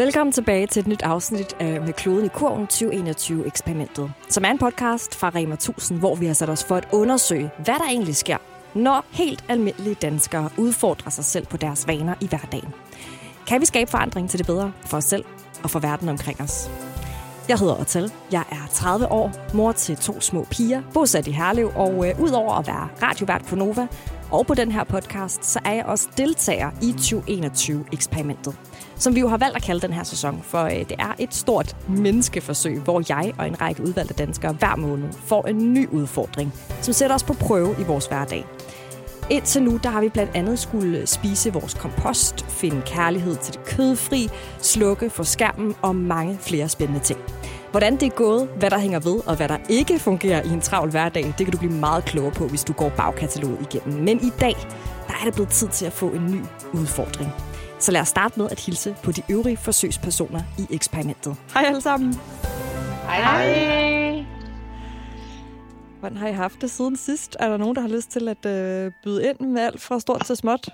Velkommen tilbage til et nyt afsnit af Med kloden i kurven 2021-eksperimentet, som er en podcast fra Rema 1000, hvor vi har sat os for at undersøge, hvad der egentlig sker, når helt almindelige danskere udfordrer sig selv på deres vaner i hverdagen. Kan vi skabe forandring til det bedre for os selv og for verden omkring os? Jeg hedder Otal. Jeg er 30 år, mor til to små piger, bosat i Herlev, og øh, udover at være radiovært på Nova og på den her podcast, så er jeg også deltager i 2021-eksperimentet, som vi jo har valgt at kalde den her sæson, for øh, det er et stort menneskeforsøg, hvor jeg og en række udvalgte danskere hver måned får en ny udfordring, som sætter os på prøve i vores hverdag. Indtil nu, der har vi blandt andet skulle spise vores kompost, finde kærlighed til det kødfri, slukke for skærmen og mange flere spændende ting. Hvordan det er gået, hvad der hænger ved og hvad der ikke fungerer i en travl hverdag, det kan du blive meget klogere på, hvis du går bagkataloget igennem. Men i dag, der er det blevet tid til at få en ny udfordring. Så lad os starte med at hilse på de øvrige forsøgspersoner i eksperimentet. Hej alle sammen. Hej. Hej. Hvordan har I haft det siden sidst? Er der nogen, der har lyst til at øh, byde ind med alt fra stort til småt?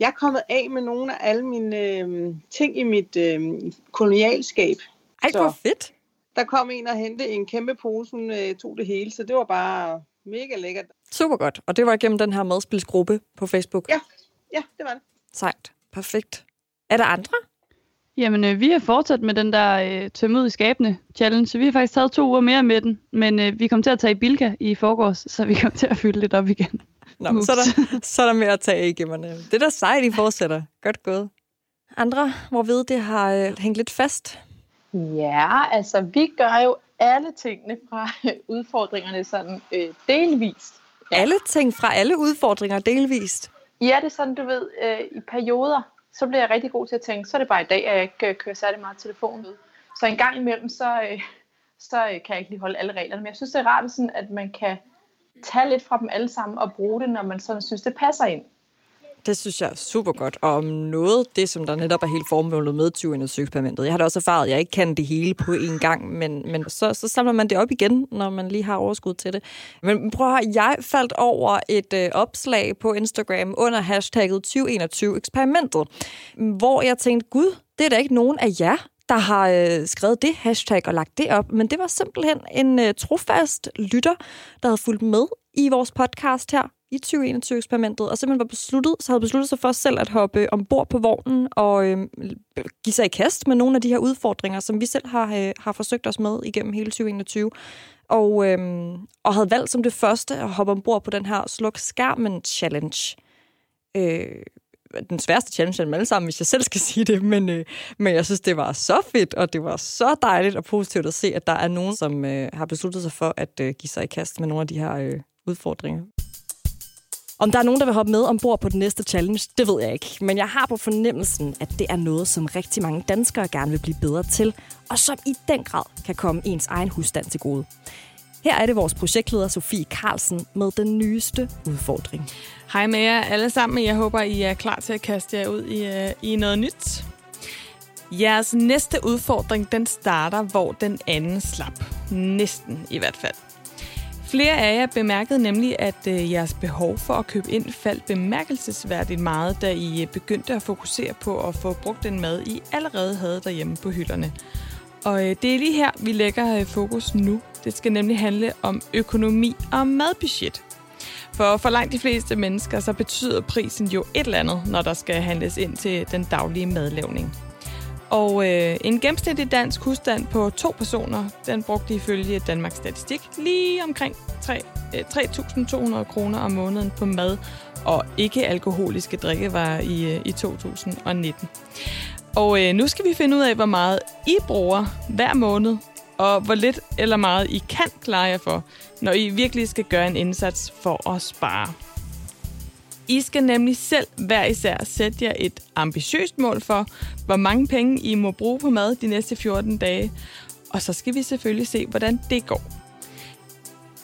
Jeg er kommet af med nogle af alle mine øh, ting i mit øh, kolonialskab. Ej, hvor fedt. Der kom en og hente en kæmpe pose, hun øh, tog det hele, så det var bare mega lækkert. Super godt. Og det var igennem den her madspilsgruppe på Facebook? Ja, ja det var det. Sejt. Perfekt. Er der andre? Jamen, øh, vi har fortsat med den der øh, tømme ud i skabene challenge, så vi har faktisk taget to uger mere med den, men øh, vi kom til at tage i Bilka i forgårs, så vi kom til at fylde lidt op igen. Nå, så er, der, så er der mere at tage i gemmerne. Det er da sejt, I fortsætter. Godt gået. Andre, hvor ved det har øh, hængt lidt fast? Ja, altså vi gør jo alle tingene fra øh, udfordringerne sådan øh, delvist. Ja. Alle ting fra alle udfordringer delvist? Ja, det er sådan, du ved, øh, i perioder, så bliver jeg rigtig god til at tænke, så er det bare i dag, at jeg ikke øh, kører særlig meget telefon ud. Så en gang imellem, så, øh, så øh, kan jeg ikke lige holde alle reglerne. Men jeg synes, det er rart, sådan, at man kan tage lidt fra dem alle sammen og bruge det, når man sådan synes, det passer ind. Det synes jeg er super godt. Og om noget, det som der netop er helt formålet med 20 eksperimentet. Jeg har da også erfaret, at jeg ikke kan det hele på én gang, men, men så, så samler man det op igen, når man lige har overskud til det. Men prøv at høre, jeg faldt over et øh, opslag på Instagram under hashtagget 2021 eksperimentet, hvor jeg tænkte, gud, det er da ikke nogen af jer, der har øh, skrevet det hashtag og lagt det op, men det var simpelthen en øh, trofast lytter, der havde fulgt med i vores podcast her i 2021-eksperimentet, og simpelthen var besluttet, så havde besluttet sig for selv at hoppe ombord på vognen og øh, give sig i kast med nogle af de her udfordringer, som vi selv har, øh, har forsøgt os med igennem hele 2021. Og, øh, og havde valgt som det første at hoppe ombord på den her sluk skærmen challenge. Øh, den sværeste challenge af dem alle sammen, hvis jeg selv skal sige det, men, øh, men jeg synes, det var så fedt, og det var så dejligt og positivt at se, at der er nogen, som øh, har besluttet sig for at øh, give sig i kast med nogle af de her øh, udfordringer. Om der er nogen, der vil hoppe med ombord på den næste challenge, det ved jeg ikke. Men jeg har på fornemmelsen, at det er noget, som rigtig mange danskere gerne vil blive bedre til, og som i den grad kan komme ens egen husstand til gode. Her er det vores projektleder Sofie Carlsen med den nyeste udfordring. Hej med jer alle sammen. Jeg håber, I er klar til at kaste jer ud i, øh, i noget nyt. Jeres næste udfordring, den starter, hvor den anden slap. Næsten i hvert fald. Flere af jer bemærkede nemlig, at øh, jeres behov for at købe ind faldt bemærkelsesværdigt meget, da I øh, begyndte at fokusere på at få brugt den mad, I allerede havde derhjemme på hylderne. Og øh, det er lige her, vi lægger øh, fokus nu. Det skal nemlig handle om økonomi og madbudget. For for langt de fleste mennesker, så betyder prisen jo et eller andet, når der skal handles ind til den daglige madlavning. Og øh, en gennemsnitlig dansk husstand på to personer, den brugte ifølge Danmarks Statistik lige omkring 3.200 øh, kroner om måneden på mad og ikke-alkoholiske drikkevarer i, øh, i 2019. Og øh, nu skal vi finde ud af, hvor meget I bruger hver måned, og hvor lidt eller meget I kan klare jer for, når I virkelig skal gøre en indsats for at spare. I skal nemlig selv hver især sætte jer et ambitiøst mål for, hvor mange penge I må bruge på mad de næste 14 dage. Og så skal vi selvfølgelig se, hvordan det går.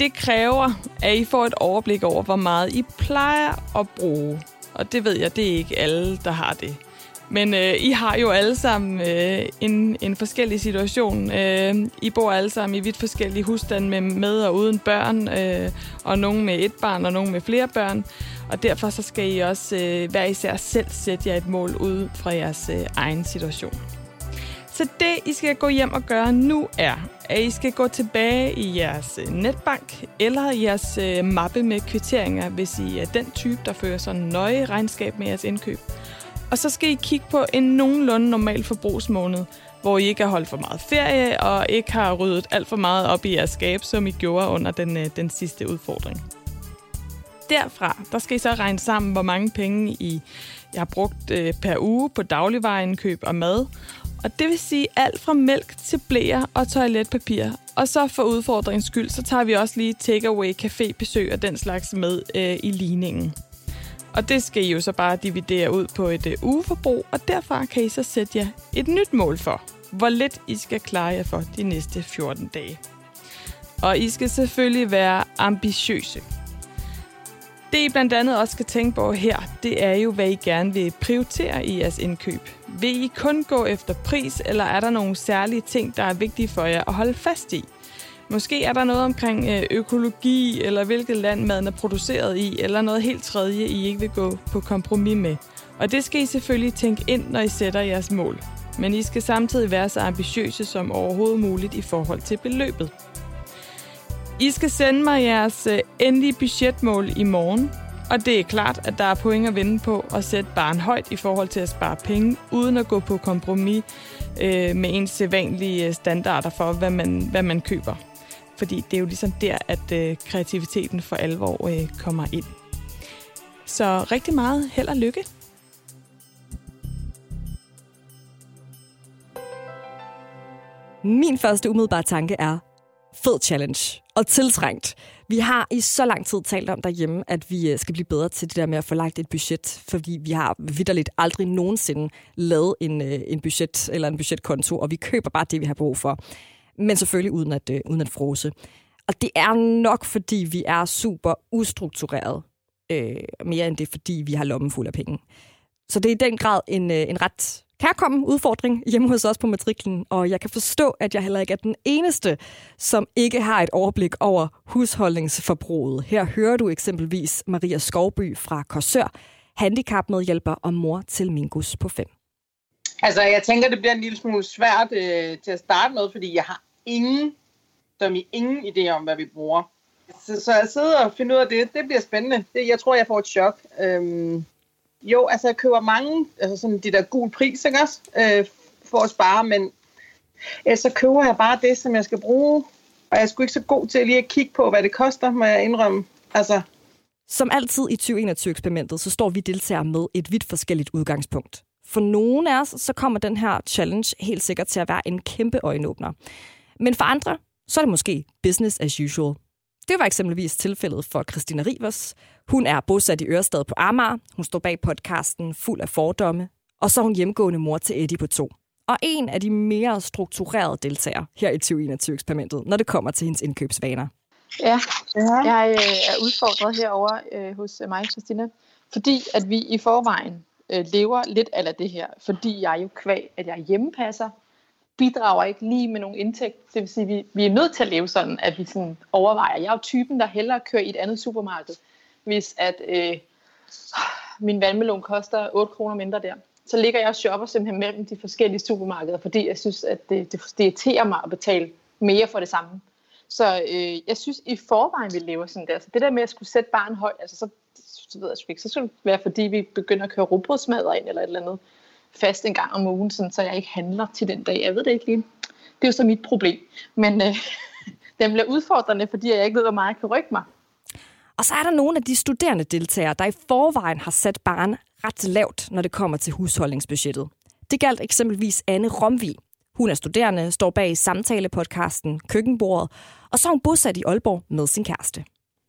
Det kræver, at I får et overblik over, hvor meget I plejer at bruge. Og det ved jeg, det er ikke alle, der har det. Men øh, I har jo alle sammen øh, en, en forskellig situation. Øh, I bor alle sammen i vidt forskellige husstande med, med og uden børn, øh, og nogen med et barn og nogen med flere børn. Og derfor så skal I også øh, hver især selv sætte jer et mål ud fra jeres øh, egen situation. Så det, I skal gå hjem og gøre nu, er, at I skal gå tilbage i jeres øh, netbank eller jeres øh, mappe med kvitteringer, hvis I er den type, der fører sådan nøje regnskab med jeres indkøb. Og så skal I kigge på en nogenlunde normal forbrugsmåned, hvor I ikke har holdt for meget ferie og ikke har ryddet alt for meget op i jeres skab, som I gjorde under den, øh, den sidste udfordring. Derfra, der skal I så regne sammen, hvor mange penge I, jeg har brugt øh, per uge på dagligvareindkøb og mad, og det vil sige alt fra mælk til blæer og toiletpapir. Og så for udfordringens skyld, så tager vi også lige takeaway, cafébesøg og den slags med øh, i ligningen. Og det skal I jo så bare dividere ud på et øh, ugeforbrug, og derfra kan I så sætte jer et nyt mål for, hvor lidt I skal klare jer for de næste 14 dage. Og I skal selvfølgelig være ambitiøse. Det I blandt andet også skal tænke på her, det er jo, hvad I gerne vil prioritere i jeres indkøb. Vil I kun gå efter pris, eller er der nogle særlige ting, der er vigtige for jer at holde fast i? Måske er der noget omkring øh, økologi, eller hvilket land maden er produceret i, eller noget helt tredje, I ikke vil gå på kompromis med. Og det skal I selvfølgelig tænke ind, når I sætter jeres mål. Men I skal samtidig være så ambitiøse som overhovedet muligt i forhold til beløbet. I skal sende mig jeres øh, endelige budgetmål i morgen, og det er klart, at der er point at vinde på at sætte barn højt i forhold til at spare penge, uden at gå på kompromis øh, med ens sædvanlige øh, standarder for, hvad man, hvad man køber. Fordi det er jo ligesom der, at øh, kreativiteten for alvor øh, kommer ind. Så rigtig meget held og lykke. Min første umiddelbare tanke er, fed challenge og tiltrængt. Vi har i så lang tid talt om derhjemme, at vi øh, skal blive bedre til det der med at få lagt et budget, fordi vi har vidderligt aldrig nogensinde lavet en, øh, en budget eller en budgetkonto, og vi køber bare det, vi har brug for. Men selvfølgelig uden at, øh, uden at frose. Og det er nok, fordi vi er super ustruktureret. Øh, mere end det, fordi vi har lommen fuld af penge. Så det er i den grad en, øh, en ret kærkommen udfordring hjemme hos os på matriklen, og jeg kan forstå, at jeg heller ikke er den eneste, som ikke har et overblik over husholdningsforbruget. Her hører du eksempelvis Maria Skovby fra Korsør, handicapmedhjælper og mor til Mingus på 5. Altså, jeg tænker, det bliver en lille smule svært øh, til at starte med, fordi jeg har ingen, som i ingen idé om, hvad vi bruger. Så, så jeg sidder og finder ud af det. Det bliver spændende. Det, jeg tror, jeg får et chok. Øhm, jo, altså jeg køber mange, altså sådan de der gul pris, ikke også? Øh, for at spare, men ellers så køber jeg bare det, som jeg skal bruge. Og jeg er sgu ikke så god til lige at kigge på, hvad det koster, må jeg indrømme. Altså. Som altid i 2021-eksperimentet, så står vi deltagere med et vidt forskelligt udgangspunkt. For nogle af os, så kommer den her challenge helt sikkert til at være en kæmpe øjenåbner. Men for andre, så er det måske business as usual. Det var eksempelvis tilfældet for Christina Rivers. Hun er bosat i Ørestad på Amager. Hun står bag podcasten Fuld af fordomme. Og så er hun hjemgående mor til Eddie på to. Og en af de mere strukturerede deltagere her i 2021-eksperimentet, når det kommer til hendes indkøbsvaner. Ja, jeg øh, er udfordret herover øh, hos mig og Christina, fordi at vi i forvejen øh, lever lidt af det her, fordi jeg jo kvæg, at jeg hjemmepasser, bidrager ikke lige med nogen indtægt. Det vil sige, at vi, vi er nødt til at leve sådan, at vi sådan overvejer. Jeg er jo typen, der hellere kører i et andet supermarked, hvis at øh, min vandmelon koster 8 kroner mindre der. Så ligger jeg og shopper simpelthen mellem de forskellige supermarkeder, fordi jeg synes, at det, det, det irriterer mig at betale mere for det samme. Så øh, jeg synes i forvejen, vi lever sådan der. Så det der med at skulle sætte barn højt, altså så, så ved jeg ikke, så skulle det være, fordi vi begynder at køre rugbrødsmadder ind eller et eller andet fast en gang om ugen, sådan, så jeg ikke handler til den dag. Jeg ved det ikke lige. Det er jo så mit problem. Men øh, den bliver udfordrende, fordi jeg ikke ved, hvor meget jeg kan rykke mig. Og så er der nogle af de studerende deltagere, der i forvejen har sat barn ret lavt, når det kommer til husholdningsbudgettet. Det galt eksempelvis Anne Romvi. Hun er studerende, står bag samtalepodcasten Køkkenbordet, og så er hun bosat i Aalborg med sin kæreste.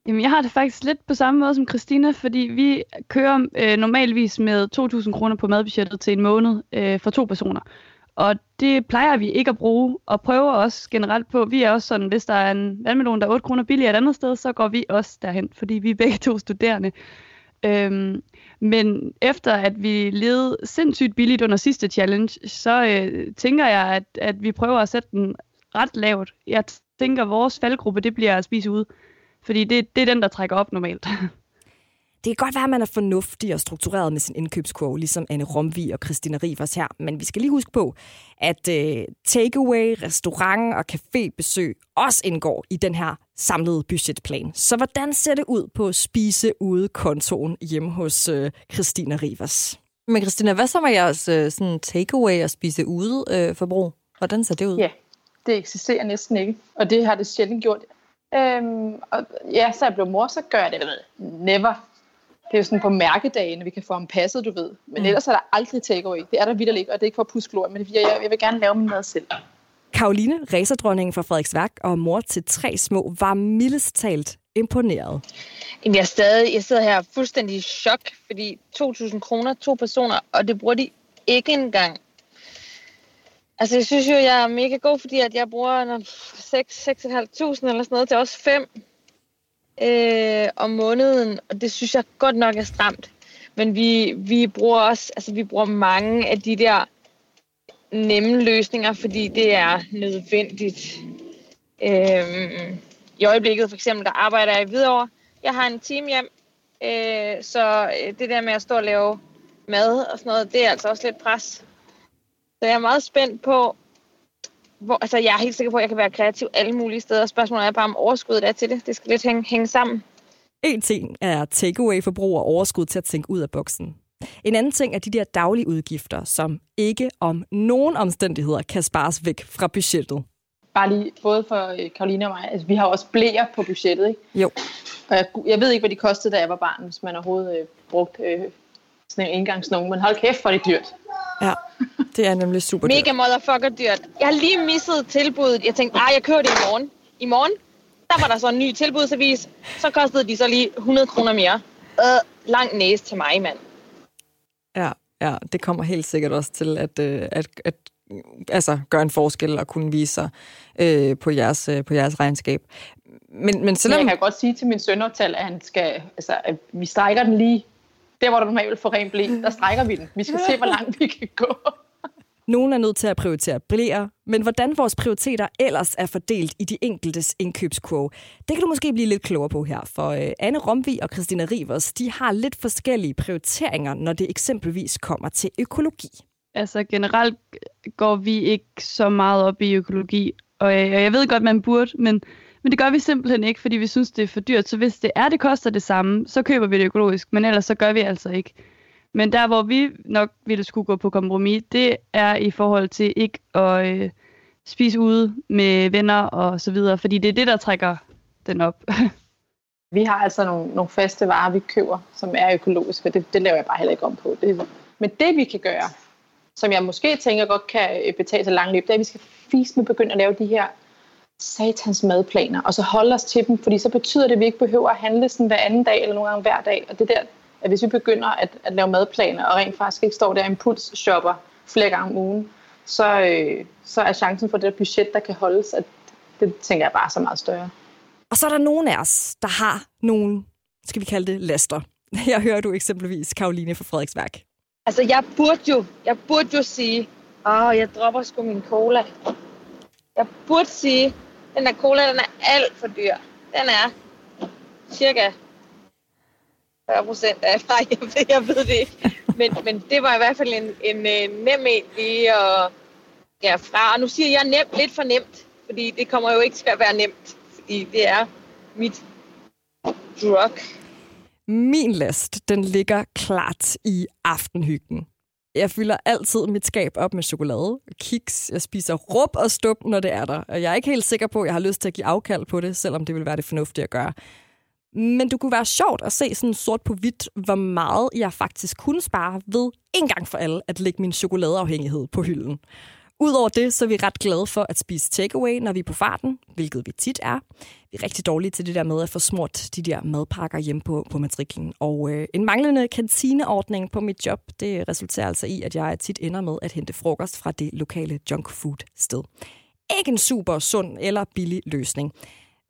Jamen, jeg har det faktisk lidt på samme måde som Christina, fordi vi kører øh, normalvis med 2.000 kroner på madbudgettet til en måned øh, for to personer. Og det plejer vi ikke at bruge, og prøver også generelt på. Vi er også sådan, hvis der er en vandmelon, der er 8 kroner billigere et andet sted, så går vi også derhen, fordi vi er begge to studerende. Øhm, men efter at vi levede sindssygt billigt under sidste challenge, så øh, tænker jeg, at, at vi prøver at sætte den ret lavt. Jeg tænker, at vores faldgruppe, det bliver at spise ude. Fordi det, det er den, der trækker op normalt. Det kan godt være, at man er fornuftig og struktureret med sin indkøbskurve, ligesom Anne Romvi og Christina Rivers her, men vi skal lige huske på, at uh, takeaway, restaurant og cafébesøg også indgår i den her samlede budgetplan. Så hvordan ser det ud på spise ude kontoen hjemme hos uh, Christina Rivers? Men Christina, hvad så med jeres uh, sådan takeaway og spise ude uh, forbrug? Hvordan ser det ud? Ja, det eksisterer næsten ikke, og det har det sjældent gjort. Øhm, og ja, så jeg blev mor, så gør jeg det never det er jo sådan på mærkedagen, vi kan få ham passet, du ved. Men mm. ellers er der aldrig takeaway. Det er der vidt ikke, og det er ikke for at puske lort, men det er, jeg, jeg vil gerne lave min mad selv. Karoline, racerdronningen fra Frederiksværk og mor til tre små, var mildest talt imponeret. Jamen, jeg, er stadig, jeg sidder her fuldstændig i chok, fordi 2.000 kroner, to personer, og det bruger de ikke engang. Altså, jeg synes jo, jeg er mega god, fordi at jeg bruger 6-6.500 eller sådan noget til os fem øh, om måneden, og det synes jeg godt nok er stramt. Men vi, vi bruger også, altså vi bruger mange af de der nemme løsninger, fordi det er nødvendigt. Øh, I øjeblikket for eksempel, der arbejder jeg i Hvidovre. Jeg har en team hjem, øh, så øh, det der med at stå og lave mad og sådan noget, det er altså også lidt pres. Så jeg er meget spændt på, hvor, altså, jeg er helt sikker på, at jeg kan være kreativ alle mulige steder. Spørgsmålet er bare, om overskuddet er til det. Det skal lidt hænge, hænge sammen. En ting er takeaway-forbrug og overskud til at tænke ud af boksen. En anden ting er de der daglige udgifter, som ikke om nogen omstændigheder kan spares væk fra budgettet. Bare lige, både for øh, Karoline og mig, altså vi har også blæer på budgettet, ikke? Jo. Og jeg, jeg ved ikke, hvad de kostede, da jeg var barn, hvis man overhovedet øh, brugt øh, sådan en indgangsnummer, men hold kæft, hvor er det dyrt. Ja, det er nemlig super dyrt. Mega motherfucker dyrt. Jeg har lige misset tilbuddet. Jeg tænkte, ah, jeg kører det i morgen. I morgen, der var der så en ny tilbudsavis. Så kostede de så lige 100 kroner mere. Øh, lang næse til mig, mand. Ja, ja, det kommer helt sikkert også til at, øh, at, at altså, gøre en forskel og kunne vise sig øh, på, jeres, øh, på jeres regnskab. Men, men selvom... Jeg kan godt sige til min søndertal, at han skal, altså, at vi strækker den lige der, hvor du normalt vil få ren blæ, der strækker vi den. Vi skal se, hvor langt vi kan gå. Nogle er nødt til at prioritere blæer, men hvordan vores prioriteter ellers er fordelt i de enkeltes indkøbskurve, det kan du måske blive lidt klogere på her, for øh, Anne Romvi og Christina Rivers, de har lidt forskellige prioriteringer, når det eksempelvis kommer til økologi. Altså generelt går vi ikke så meget op i økologi, og jeg, jeg ved godt, man burde, men men det gør vi simpelthen ikke, fordi vi synes, det er for dyrt. Så hvis det er, det koster det samme, så køber vi det økologisk, men ellers så gør vi altså ikke. Men der, hvor vi nok ville skulle gå på kompromis, det er i forhold til ikke at øh, spise ude med venner og så videre, fordi det er det, der trækker den op. vi har altså nogle, nogle faste varer, vi køber, som er økologiske, og det, det laver jeg bare heller ikke om på. Det, men det, vi kan gøre, som jeg måske tænker godt kan øh, betale sig langt løb, det er, at vi skal fise med begynde at lave de her satans madplaner, og så holde os til dem, fordi så betyder det, at vi ikke behøver at handle sådan hver anden dag, eller nogle gange hver dag. Og det der, at hvis vi begynder at, at lave madplaner, og rent faktisk ikke står der impuls-shopper flere gange om ugen, så, øh, så er chancen for det der budget, der kan holdes, at det tænker jeg bare så meget større. Og så er der nogen af os, der har nogle, skal vi kalde det, laster. Jeg hører du eksempelvis Karoline fra Frederiksværk. Altså, jeg burde jo, jeg burde jo sige, åh, jeg dropper sgu min cola. Jeg burde sige, den der cola, den er alt for dyr. Den er cirka 40 procent af, nej, jeg ved, jeg ved det ikke. Men, men det var i hvert fald en, en, en nem en lige at ja, fra. Og nu siger jeg nemt, lidt for nemt, fordi det kommer jo ikke til at være nemt, fordi det er mit drug. Min last, den ligger klart i aftenhyggen. Jeg fylder altid mit skab op med chokolade, kiks. Jeg spiser rup og stup, når det er der. Og jeg er ikke helt sikker på, at jeg har lyst til at give afkald på det, selvom det vil være det fornuftige at gøre. Men det kunne være sjovt at se sådan sort på hvidt, hvor meget jeg faktisk kunne spare ved en gang for alle at lægge min chokoladeafhængighed på hylden. Udover det, så er vi ret glade for at spise takeaway, når vi er på farten, hvilket vi tit er. Vi er rigtig dårlige til det der med at få smurt de der madpakker hjemme på, på matriklen. Og øh, en manglende kantineordning på mit job, det resulterer altså i, at jeg tit ender med at hente frokost fra det lokale junk food sted. Ikke en super sund eller billig løsning.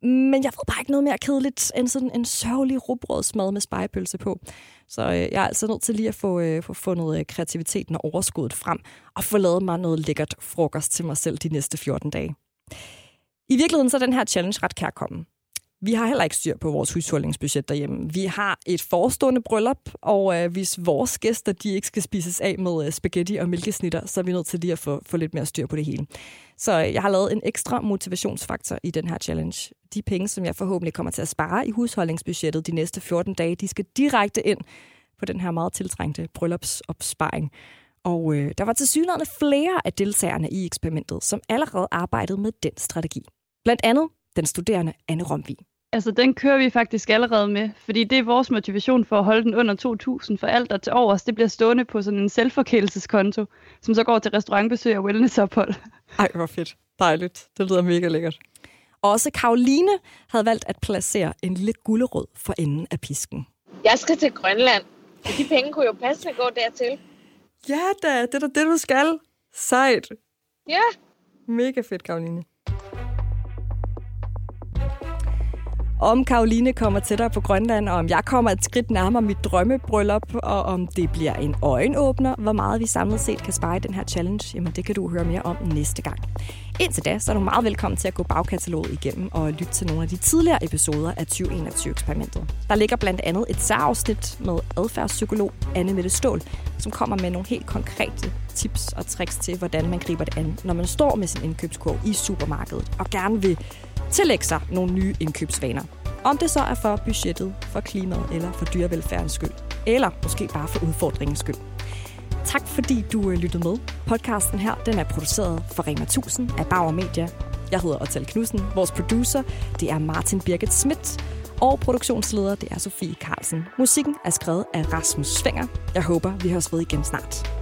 Men jeg får bare ikke noget mere kedeligt end sådan en sørgelig rugbrødsmad med spejepølse på. Så øh, jeg er altså nødt til lige at få, øh, få fundet øh, kreativiteten og overskuddet frem, og få lavet mig noget lækkert frokost til mig selv de næste 14 dage. I virkeligheden så er den her challenge ret kærkommen. Vi har heller ikke styr på vores husholdningsbudget derhjemme. Vi har et forestående bryllup, og øh, hvis vores gæster de ikke skal spises af med øh, spaghetti og mælkesnitter, så er vi nødt til lige at få, få lidt mere styr på det hele. Så øh, jeg har lavet en ekstra motivationsfaktor i den her challenge. De penge, som jeg forhåbentlig kommer til at spare i husholdningsbudgettet de næste 14 dage, de skal direkte ind på den her meget tiltrængte bryllupsopsparing. Og øh, der var til synligheden flere af deltagerne i eksperimentet, som allerede arbejdede med den strategi. Blandt andet den studerende Anne Romvi. Altså, den kører vi faktisk allerede med, fordi det er vores motivation for at holde den under 2.000, for alt der til overs, det bliver stående på sådan en selvforkælelseskonto, som så går til restaurantbesøg og wellnessophold. Ej, hvor fedt. Dejligt. Det lyder mega lækkert. Også Karoline havde valgt at placere en lille gullerød for enden af pisken. Jeg skal til Grønland. De penge kunne jo passende gå dertil. Ja da, det er da det, du skal. Sejt. Ja. Mega fedt, Karoline. Om Karoline kommer tættere på Grønland, og om jeg kommer et skridt nærmere mit drømmebryllup, og om det bliver en øjenåbner, hvor meget vi samlet set kan spare i den her challenge, jamen det kan du høre mere om næste gang. Indtil da, så er du meget velkommen til at gå bagkataloget igennem og lytte til nogle af de tidligere episoder af 2021-eksperimentet. Der ligger blandt andet et særafsnit med adfærdspsykolog Anne Mette Stål, som kommer med nogle helt konkrete tips og tricks til, hvordan man griber det an, når man står med sin indkøbskurv i supermarkedet og gerne vil tillægge sig nogle nye indkøbsvaner. Om det så er for budgettet, for klimaet eller for dyrevelfærdens skyld. Eller måske bare for udfordringens skyld. Tak fordi du øh, lyttede med. Podcasten her den er produceret for Rema 1000 af Bauer Media. Jeg hedder Otal Knudsen. Vores producer det er Martin Birgit Schmidt. Og produktionsleder det er Sofie Carlsen. Musikken er skrevet af Rasmus Svinger. Jeg håber, vi høres ved igen snart.